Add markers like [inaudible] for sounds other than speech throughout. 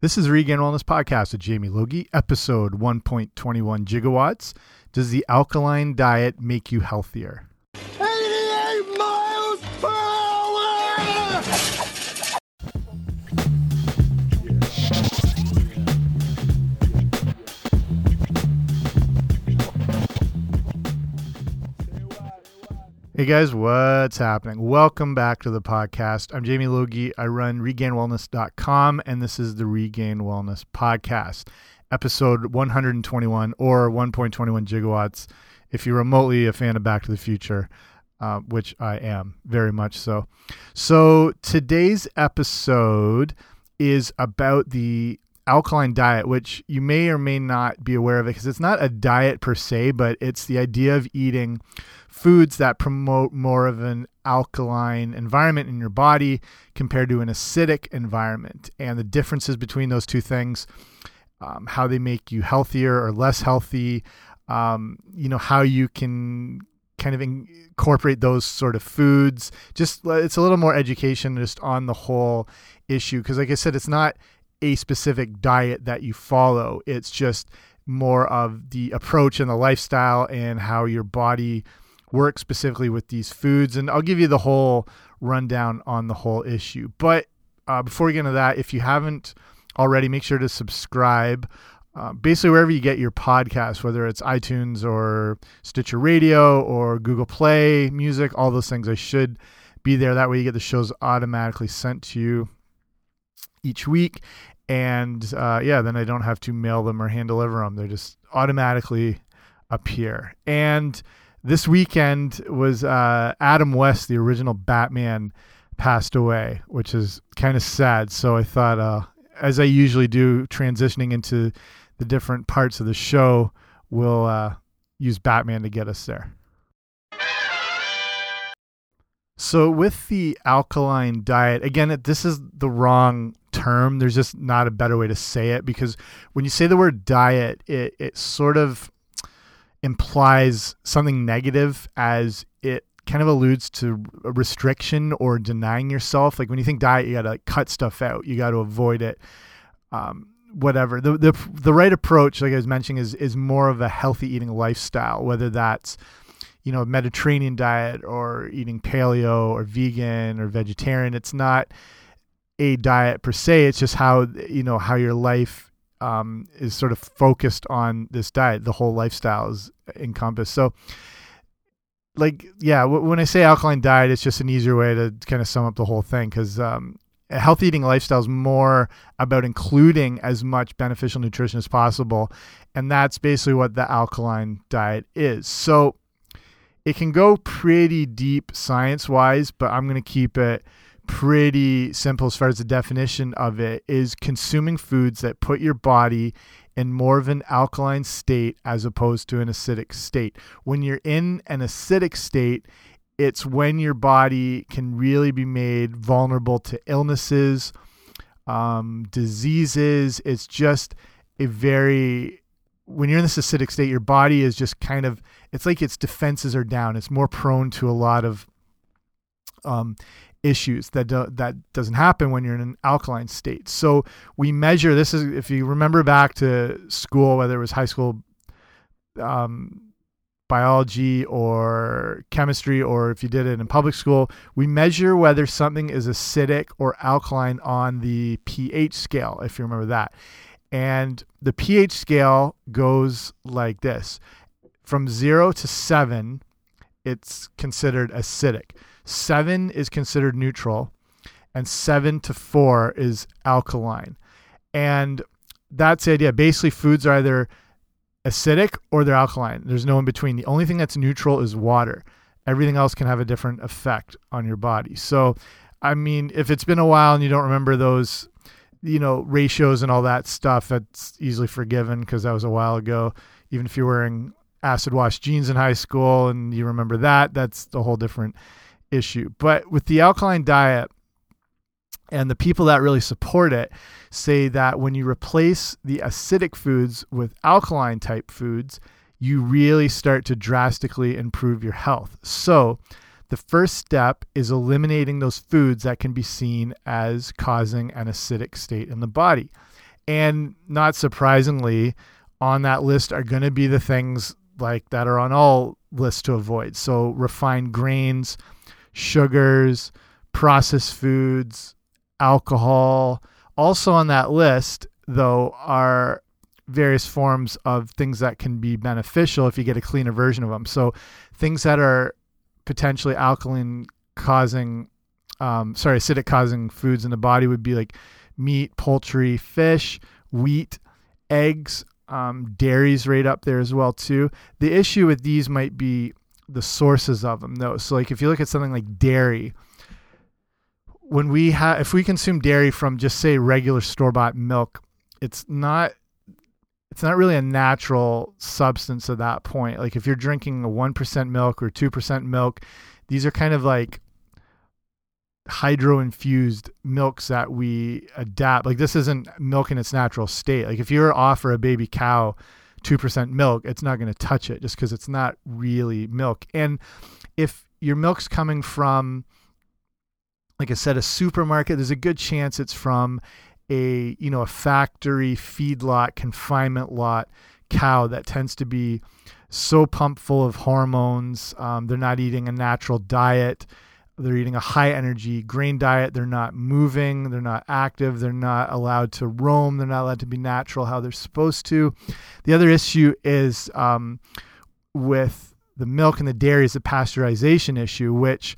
This is Regained Wellness Podcast with Jamie Logie, episode 1.21 gigawatts. Does the alkaline diet make you healthier? 88 miles per hour! Hey guys, what's happening? Welcome back to the podcast. I'm Jamie Logie. I run regainedwellness.com, and this is the Regained Wellness Podcast, episode 121 or 1.21 gigawatts. If you're remotely a fan of Back to the Future, uh, which I am very much so. So today's episode is about the alkaline diet, which you may or may not be aware of it because it's not a diet per se, but it's the idea of eating foods that promote more of an alkaline environment in your body compared to an acidic environment. And the differences between those two things um, how they make you healthier or less healthy um, you know how you can kind of incorporate those sort of foods. Just it's a little more education just on the whole issue because like i said it's not a specific diet that you follow it's just more of the approach and the lifestyle and how your body works specifically with these foods. And I'll give you the whole rundown on the whole issue. But uh, before we get into that, if you haven't already, make sure to subscribe. Uh, basically, wherever you get your podcast, whether it's iTunes or Stitcher Radio or Google Play Music, all those things, I should be there. That way, you get the shows automatically sent to you each week. And uh, yeah, then I don't have to mail them or hand deliver them. They're just automatically appear. And this weekend was uh, Adam West, the original Batman, passed away, which is kind of sad. So I thought, uh, as I usually do, transitioning into the different parts of the show, we'll uh, use Batman to get us there. So with the alkaline diet, again, this is the wrong term. There's just not a better way to say it because when you say the word diet, it, it sort of implies something negative as it kind of alludes to a restriction or denying yourself. Like when you think diet, you got to like cut stuff out. You got to avoid it. Um, whatever the, the the right approach, like I was mentioning, is is more of a healthy eating lifestyle. Whether that's you know Mediterranean diet or eating paleo or vegan or vegetarian. It's not a diet per se. It's just how you know how your life um, is sort of focused on this diet. The whole lifestyle is encompassed. So, like, yeah, when I say alkaline diet, it's just an easier way to kind of sum up the whole thing because um, a healthy eating lifestyle is more about including as much beneficial nutrition as possible. And that's basically what the alkaline diet is. So, it can go pretty deep science wise, but I'm going to keep it pretty simple as far as the definition of it is consuming foods that put your body in more of an alkaline state as opposed to an acidic state. When you're in an acidic state, it's when your body can really be made vulnerable to illnesses, um, diseases. It's just a very, when you're in this acidic state, your body is just kind of, it's like its defenses are down. It's more prone to a lot of um, issues that do, that doesn't happen when you're in an alkaline state. So we measure this is if you remember back to school, whether it was high school um, biology or chemistry, or if you did it in public school, we measure whether something is acidic or alkaline on the pH scale. If you remember that, and the pH scale goes like this: from zero to seven, it's considered acidic seven is considered neutral, and seven to four is alkaline. And that's the idea. Basically, foods are either acidic or they're alkaline. There's no in between. The only thing that's neutral is water. Everything else can have a different effect on your body. So, I mean, if it's been a while and you don't remember those, you know, ratios and all that stuff, that's easily forgiven because that was a while ago. Even if you're wearing acid wash jeans in high school and you remember that, that's a whole different issue. But with the alkaline diet, and the people that really support it say that when you replace the acidic foods with alkaline type foods, you really start to drastically improve your health. So, the first step is eliminating those foods that can be seen as causing an acidic state in the body. And not surprisingly, on that list are going to be the things like that are on all lists to avoid. So refined grains, sugars, processed foods, alcohol. Also on that list, though, are various forms of things that can be beneficial if you get a cleaner version of them. So things that are potentially alkaline causing, um, sorry, acidic causing foods in the body would be like meat, poultry, fish, wheat, eggs, um, dairy's right up there as well too. The issue with these might be the sources of them though. So like if you look at something like dairy, when we have if we consume dairy from just say regular store bought milk, it's not it's not really a natural substance at that point. Like if you're drinking a 1% milk or 2% milk, these are kind of like hydro infused milks that we adapt. Like this isn't milk in its natural state. Like if you're offer a baby cow 2% milk, it's not going to touch it just because it's not really milk. And if your milk's coming from, like I said, a supermarket, there's a good chance it's from a you know a factory feedlot confinement lot cow that tends to be so pumped full of hormones. Um, they're not eating a natural diet. They're eating a high energy grain diet. They're not moving. They're not active. They're not allowed to roam. They're not allowed to be natural how they're supposed to. The other issue is um, with the milk and the dairy is the pasteurization issue, which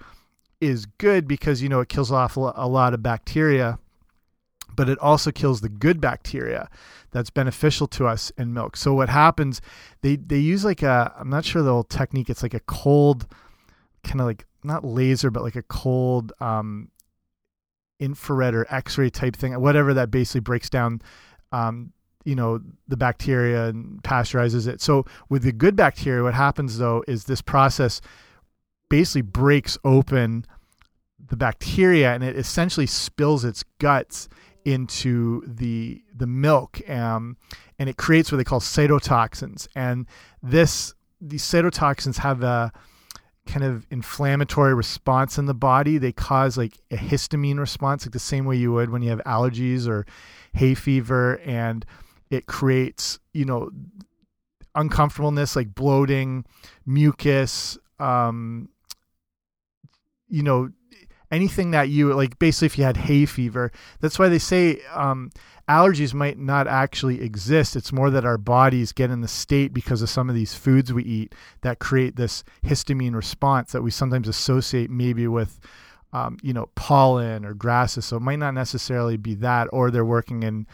is good because you know it kills off a lot of bacteria but it also kills the good bacteria that's beneficial to us in milk. So what happens, they they use like a I'm not sure the old technique. It's like a cold kind of like not laser, but like a cold um, infrared or X-ray type thing, whatever that basically breaks down. Um, you know the bacteria and pasteurizes it. So with the good bacteria, what happens though is this process basically breaks open the bacteria and it essentially spills its guts into the the milk, um, and it creates what they call cytotoxins. And this these cytotoxins have a kind of inflammatory response in the body. They cause like a histamine response, like the same way you would when you have allergies or hay fever, and it creates you know uncomfortableness like bloating, mucus, um, you know anything that you like basically if you had hay fever that's why they say um, allergies might not actually exist. It's more that our bodies get in the state because of some of these foods we eat that create this histamine response that we sometimes associate maybe with um, you know pollen or grasses. So it might not necessarily be that or they're working in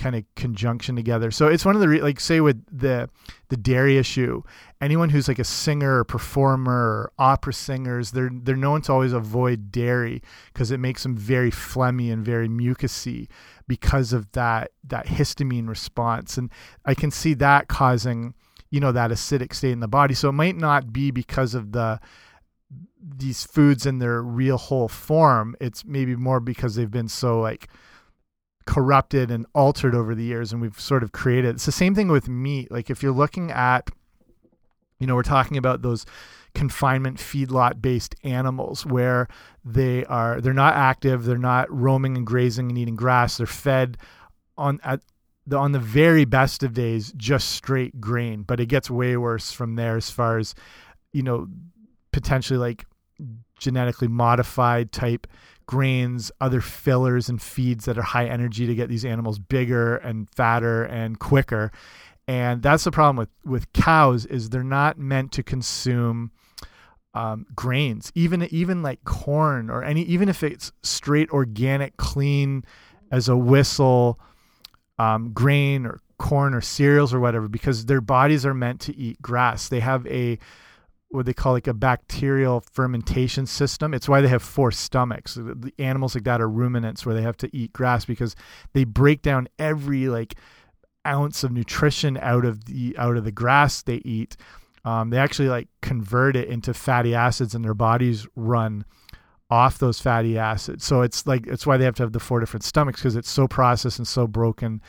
kind of conjunction together. So it's one of the like say with the the dairy issue, anyone who's like a singer or performer or opera singers, they're they're known to always avoid dairy because it makes them very phlegmy and very mucousy because of that that histamine response. And I can see that causing, you know, that acidic state in the body. So it might not be because of the these foods in their real whole form. It's maybe more because they've been so like corrupted and altered over the years and we've sort of created it's the same thing with meat like if you're looking at you know we're talking about those confinement feedlot based animals where they are they're not active they're not roaming and grazing and eating grass they're fed on at the on the very best of days just straight grain. But it gets way worse from there as far as you know potentially like genetically modified type grains, other fillers and feeds that are high energy to get these animals bigger and fatter and quicker. And that's the problem with with cows is they're not meant to consume um, grains, even even like corn or any even if it's straight organic, clean as a whistle um, grain or corn or cereals or whatever, because their bodies are meant to eat grass. They have a what they call like a bacterial fermentation system. It's why they have four stomachs. The animals like that are ruminants where they have to eat grass because they break down every like ounce of nutrition out of the out of the grass they eat. Um, they actually like convert it into fatty acids and their bodies run off those fatty acids. So it's like it's why they have to have the four different stomachs because it's so processed and so broken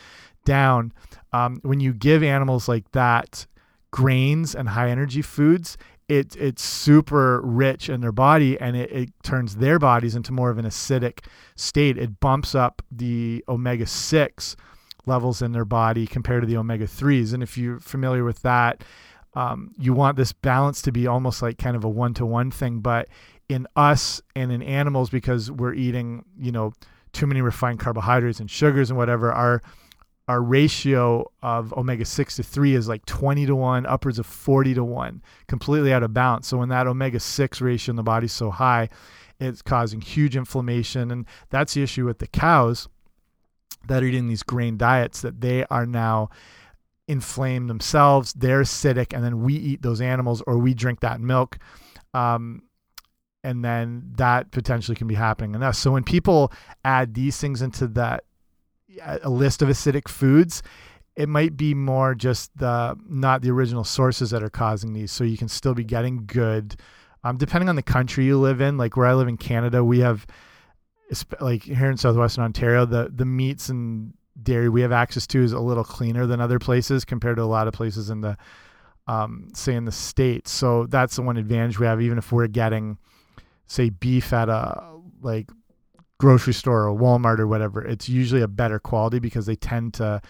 down. Um, when you give animals like that grains and high energy foods, it, it's super rich in their body and it, it turns their bodies into more of an acidic state. It bumps up the omega 6 levels in their body compared to the omega 3s. And if you're familiar with that, um, you want this balance to be almost like kind of a one to one thing. But in us and in animals, because we're eating, you know, too many refined carbohydrates and sugars and whatever, our our ratio of omega 6 to 3 is like 20 to 1 upwards of 40 to 1 completely out of balance so when that omega 6 ratio in the body is so high it's causing huge inflammation. And that's the issue with the cows that are eating these grain diets that they are now inflamed themselves they're acidic and then we eat those animals or we drink that milk um, and then that potentially can be happening. In us so when people add these things into that a list of acidic foods it might be more just the not the original sources that are causing these. So you can still be getting good um, depending on the country you live in. Like where i live in canada we have like here in southwestern ontario the the meats and dairy we have access to is a little cleaner than other places compared to a lot of places in the um, say in the states. So that's the one advantage we have even if we're getting say beef at a like grocery store or Walmart or whatever, it's usually a better quality because they tend to.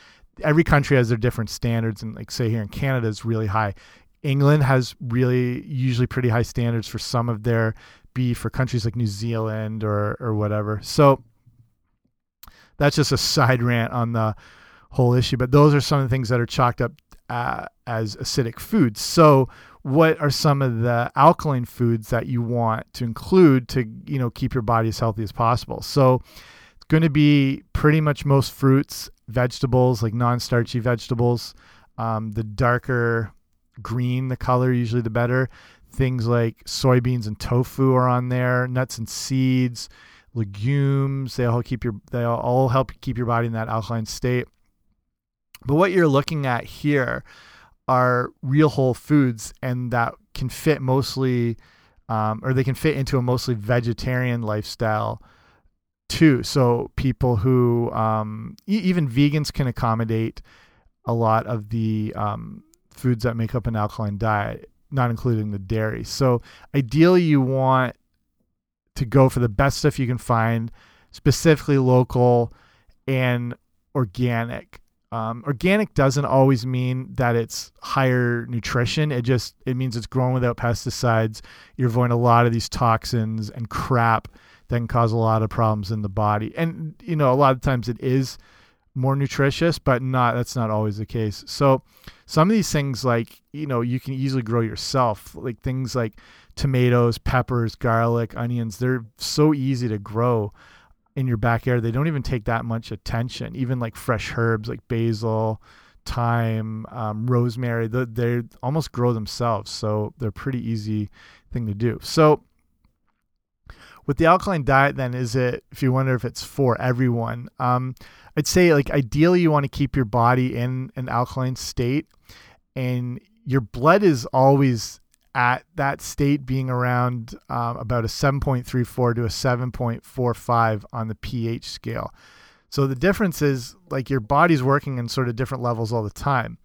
Every country has their different standards, and like say here in Canada is really high. England has really usually pretty high standards for some of their beef for countries like New Zealand or or whatever. So that's just a side rant on the whole issue. But those are some of the things that are chalked up uh, as acidic foods. So what are some of the alkaline foods that you want to include to you know keep your body as healthy as possible? So it's going to be pretty much most fruits vegetables like non-starchy vegetables um, the darker green the color usually the better. Things like soybeans and tofu are on there nuts and seeds legumes they all keep your they all help keep your body in that alkaline state. But what you're looking at here are real whole foods and that can fit mostly um, or they can fit into a mostly vegetarian lifestyle too. So people who um, e even vegans can accommodate a lot of the um, foods that make up an alkaline diet not including the dairy. So ideally you want to go for the best stuff you can find specifically local and organic um, organic doesn't always mean that it's higher nutrition. It just it means it's grown without pesticides. You're avoiding a lot of these toxins and crap that can cause a lot of problems in the body. And you know, a lot of times it is more nutritious, but not that's not always the case. So some of these things like, you know, you can easily grow yourself. Like things like tomatoes, peppers, garlic, onions, they're so easy to grow in your backyard. They don't even take that much attention. Even like fresh herbs like basil, thyme, um, rosemary, they, they almost grow themselves. So they're pretty easy thing to do. So with the alkaline diet, then is it? If you wonder if it's for everyone, um, I'd say like ideally you want to keep your body in an alkaline state, and your blood is always at that state being around um, about a 7.34 to a 7.45 on the pH scale. So the difference is like your body's working in sort of different levels all the time.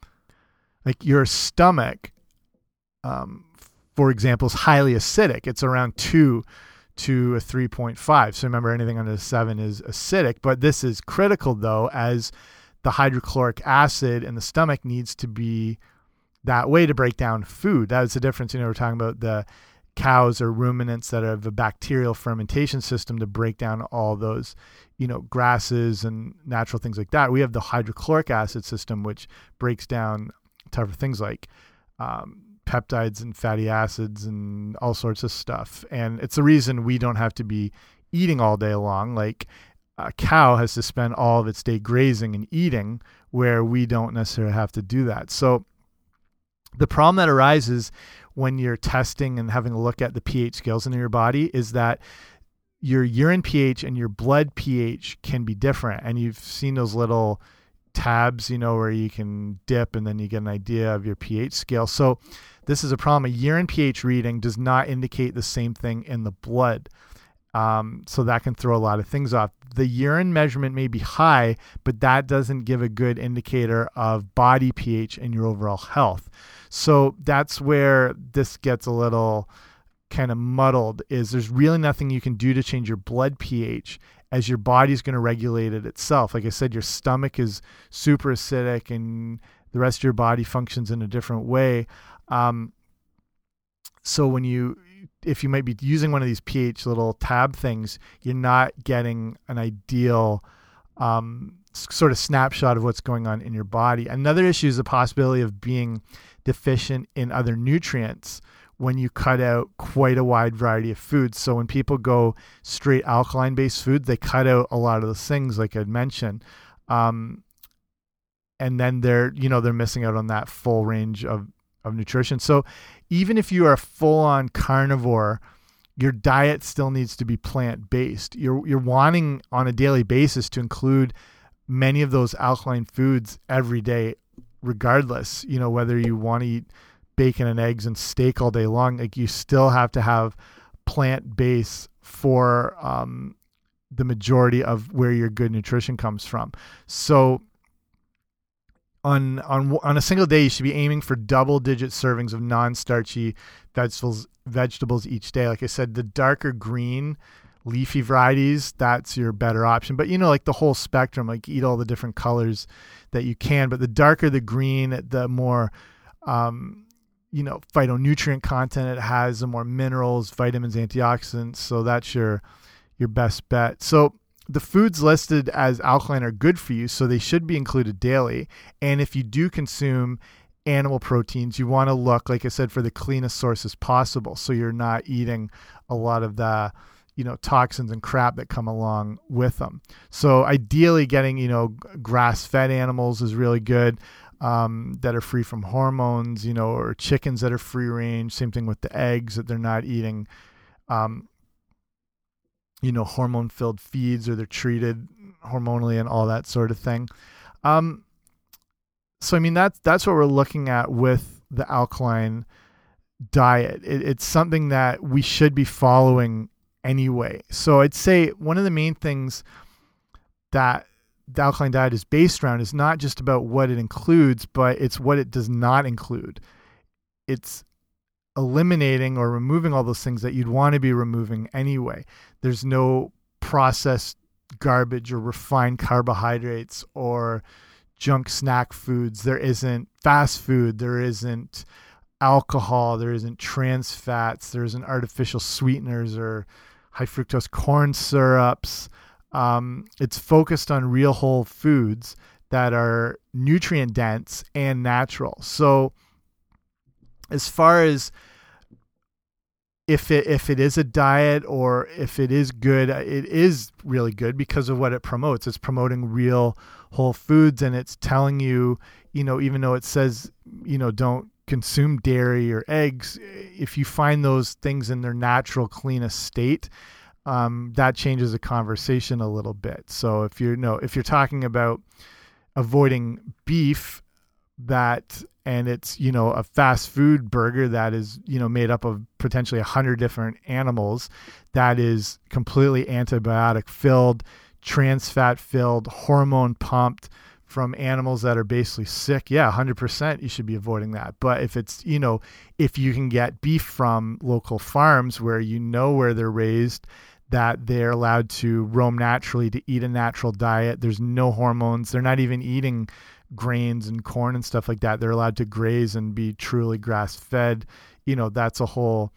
Like your stomach, um, for example, is highly acidic. It's around two to a 3.5. So remember, anything under seven is acidic. But this is critical though, as the hydrochloric acid in the stomach needs to be that way to break down food. That is the difference. You know, we're talking about the cows or ruminants that have a bacterial fermentation system to break down all those, you know, grasses and natural things like that. We have the hydrochloric acid system, which breaks down tougher things like um, peptides and fatty acids and all sorts of stuff. And it's the reason we don't have to be eating all day long. Like a cow has to spend all of its day grazing and eating, where we don't necessarily have to do that. So the problem that arises when you're testing and having a look at the pH scales in your body is that your urine pH and your blood pH can be different. And you've seen those little tabs, you know, where you can dip and then you get an idea of your pH scale. So this is a problem. A urine pH reading does not indicate the same thing in the blood. Um, so that can throw a lot of things off. The urine measurement may be high, but that doesn't give a good indicator of body pH and your overall health. So that's where this gets a little kind of muddled is there's really nothing you can do to change your blood pH as your body's going to regulate it itself. Like I said, your stomach is super acidic and the rest of your body functions in a different way. Um, so when you if you might be using one of these pH little tab things, you're not getting an ideal um, sort of snapshot of what's going on in your body. Another issue is the possibility of being deficient in other nutrients when you cut out quite a wide variety of foods. So when people go straight alkaline based food, they cut out a lot of those things, like I'd mentioned. Um, and then they're, you know, they're missing out on that full range of, of nutrition. So even if you are full on carnivore, your diet still needs to be plant based. You're you're wanting on a daily basis to include many of those alkaline foods every day, regardless. You know whether you want to eat bacon and eggs and steak all day long, like you still have to have plant base for um, the majority of where your good nutrition comes from. So on on on a single day you should be aiming for double digit servings of non-starchy vegetables vegetables each day. Like i said the darker green leafy varieties that's your better option. But you know like the whole spectrum like eat all the different colors that you can. But the darker the green the more um, you know phytonutrient content it has the more minerals vitamins antioxidants. So that's your your best bet. So the foods listed as alkaline are good for you, so they should be included daily. And if you do consume animal proteins, you want to look, like I said, for the cleanest sources possible. So you're not eating a lot of the, you know, toxins and crap that come along with them. So ideally, getting, you know, grass fed animals is really good. Um, that are free from hormones, you know, or chickens that are free range. Same thing with the eggs that they're not eating um, you know hormone filled feeds or they're treated hormonally and all that sort of thing. Um, so i mean that's that's what we're looking at with the alkaline diet. It, it's something that we should be following anyway. So i'd say one of the main things that the alkaline diet is based around is not just about what it includes but it's what it does not include. It's eliminating or removing all those things that you'd want to be removing anyway. There's no processed garbage or refined carbohydrates or junk snack foods. There isn't fast food. There isn't alcohol. There isn't trans fats. There isn't artificial sweeteners or high fructose corn syrups. Um, it's focused on real whole foods that are nutrient dense and natural. So, as far as if it if it is a diet or if it is good, it is really good because of what it promotes. It's promoting real whole foods and it's telling you, you know, even though it says, you know, don't consume dairy or eggs, if you find those things in their natural cleanest state, um, that changes the conversation a little bit. So if you're no, if you're talking about avoiding beef, that and it's you know a fast food burger that is you know made up of potentially a hundred different animals that is completely antibiotic filled trans fat filled hormone pumped from animals that are basically sick. Yeah 100% you should be avoiding that. But if it's you know if you can get beef from local farms where you know where they're raised that they're allowed to roam naturally to eat a natural diet there's no hormones they're not even eating grains and corn and stuff like that. They're allowed to graze and be truly grass fed. You know, that's a whole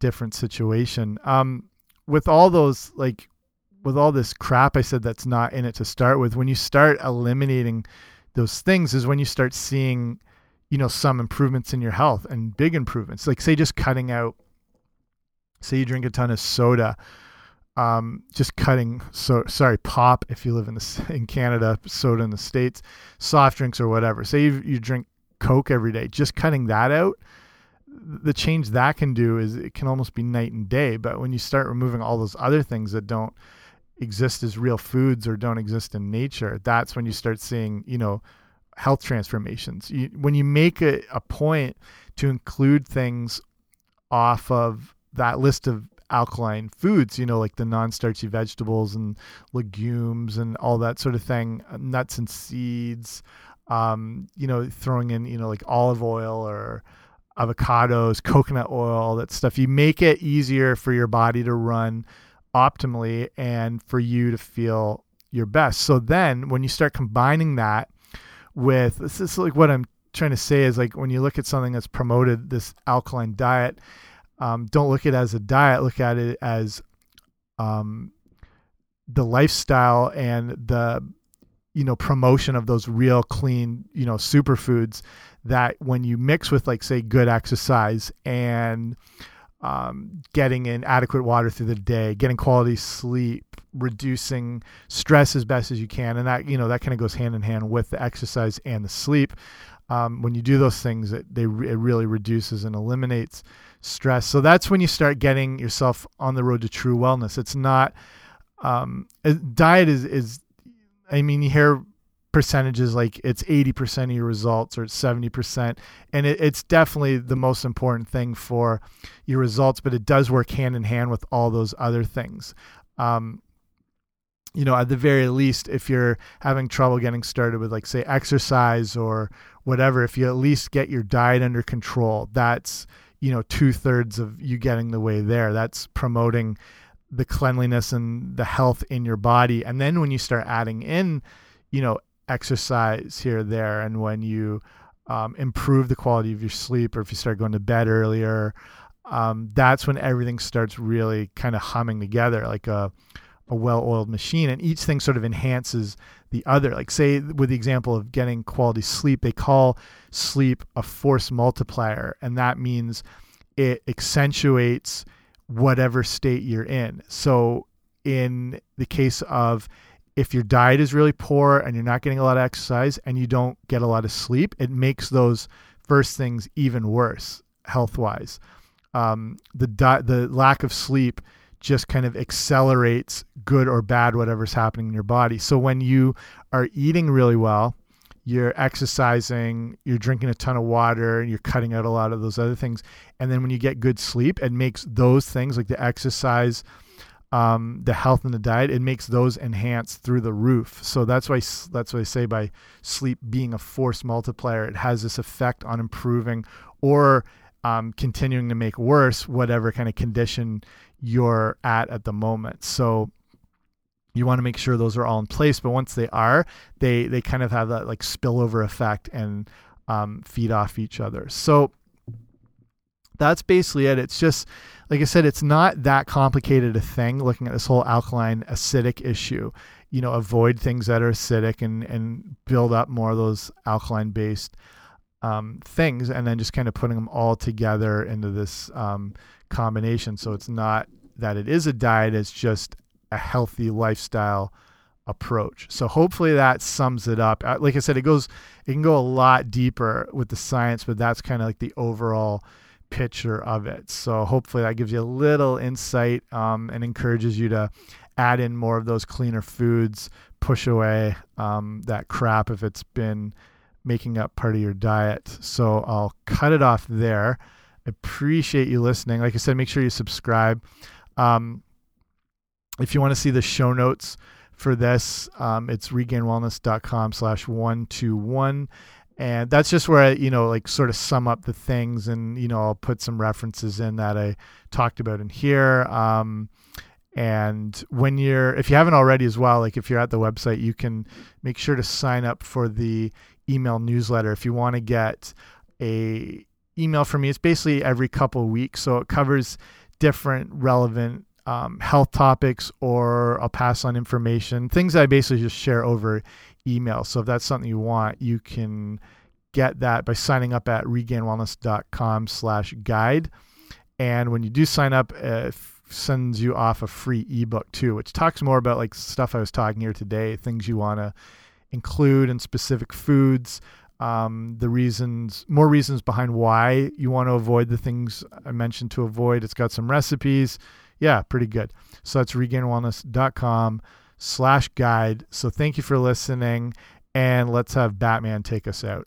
different situation. Um, with all those, like, with all this crap I said that's not in it to start with, when you start eliminating those things, is when you start seeing, you know, some improvements in your health and big improvements. Like, say, just cutting out, say, you drink a ton of soda um, just cutting so sorry pop if you live in the [laughs] in Canada, soda in the states, soft drinks or whatever. Say you, you drink Coke every day, just cutting that out. The change that can do is it can almost be night and day. But when you start removing all those other things that don't exist as real foods or don't exist in nature, that's when you start seeing you know health transformations. You, when you make a, a point to include things off of that list of alkaline foods, you know, like the non starchy vegetables and legumes and all that sort of thing, uh, nuts and seeds, um, you know, throwing in, you know, like olive oil or avocados, coconut oil, all that stuff. You make it easier for your body to run optimally and for you to feel your best. So then when you start combining that with this is like what I'm trying to say is like when you look at something that's promoted this alkaline diet, um, don't look at it as a diet, look at it as um, the lifestyle and the you know promotion of those real clean you know superfoods that when you mix with like say good exercise and um, getting in adequate water through the day, getting quality sleep, reducing stress as best as you can, and that you know that kind of goes hand in hand with the exercise and the sleep. Um, when you do those things, it they it really reduces and eliminates stress. So that's when you start getting yourself on the road to true wellness. It's not um, diet is is I mean you hear percentages like it's 80% of your results or it's 70% and it, it's definitely the most important thing for your results but it does work hand in hand with all those other things um, you know at the very least if you're having trouble getting started with like say exercise or whatever if you at least get your diet under control that's you know two-thirds of you getting the way there. That's promoting the cleanliness and the health in your body. And then when you start adding in you know exercise here there and when you um, improve the quality of your sleep or if you start going to bed earlier um, that's when everything starts really kind of humming together like a, a well-oiled machine and each thing sort of enhances the other like say with the example of getting quality sleep they call sleep a force multiplier and that means it accentuates whatever state you're in so in the case of if your diet is really poor and you're not getting a lot of exercise and you don't get a lot of sleep, it makes those first things even worse health wise. Um, the the lack of sleep just kind of accelerates good or bad whatever's happening in your body. So when you are eating really well, you're exercising, you're drinking a ton of water, and you're cutting out a lot of those other things. And then when you get good sleep, it makes those things like the exercise, um, the health and the diet, it makes those enhance through the roof. So that's why that's what I say by sleep being a force multiplier. It has this effect on improving or um, continuing to make worse whatever kind of condition you're at at the moment. So you want to make sure those are all in place. But once they are, they they kind of have that like spillover effect and um, feed off each other. So that's basically it. It's just like I said, it's not that complicated a thing looking at this whole alkaline acidic issue. You know, avoid things that are acidic and, and build up more of those alkaline based um, things and then just kind of putting them all together into this um, combination. So it's not that it is a diet, it's just a healthy lifestyle approach. So hopefully that sums it up. Uh, like I said, it goes, it can go a lot deeper with the science, but that's kind of like the overall picture of it. So hopefully that gives you a little insight um, and encourages you to add in more of those cleaner foods, push away um, that crap if it's been making up part of your diet. So I'll cut it off there. Appreciate you listening. Like I said, make sure you subscribe. Um, if you want to see the show notes for this, um, it's regainedwellness.com slash 121 and that's just where I, you know, like sort of sum up the things, and you know, I'll put some references in that I talked about in here. Um, and when you're, if you haven't already as well, like if you're at the website, you can make sure to sign up for the email newsletter if you want to get a email from me. It's basically every couple of weeks, so it covers different relevant um, health topics, or I'll pass on information, things I basically just share over email. So if that's something you want, you can get that by signing up at regainedwellness.com slash guide. And when you do sign up, it sends you off a free ebook too, which talks more about like stuff I was talking here today, things you want to include in specific foods, um, the reasons, more reasons behind why you want to avoid the things I mentioned to avoid. It's got some recipes. Yeah, pretty good. So that's regainedwellness.com slash guide. So thank you for listening, and let's have Batman take us out.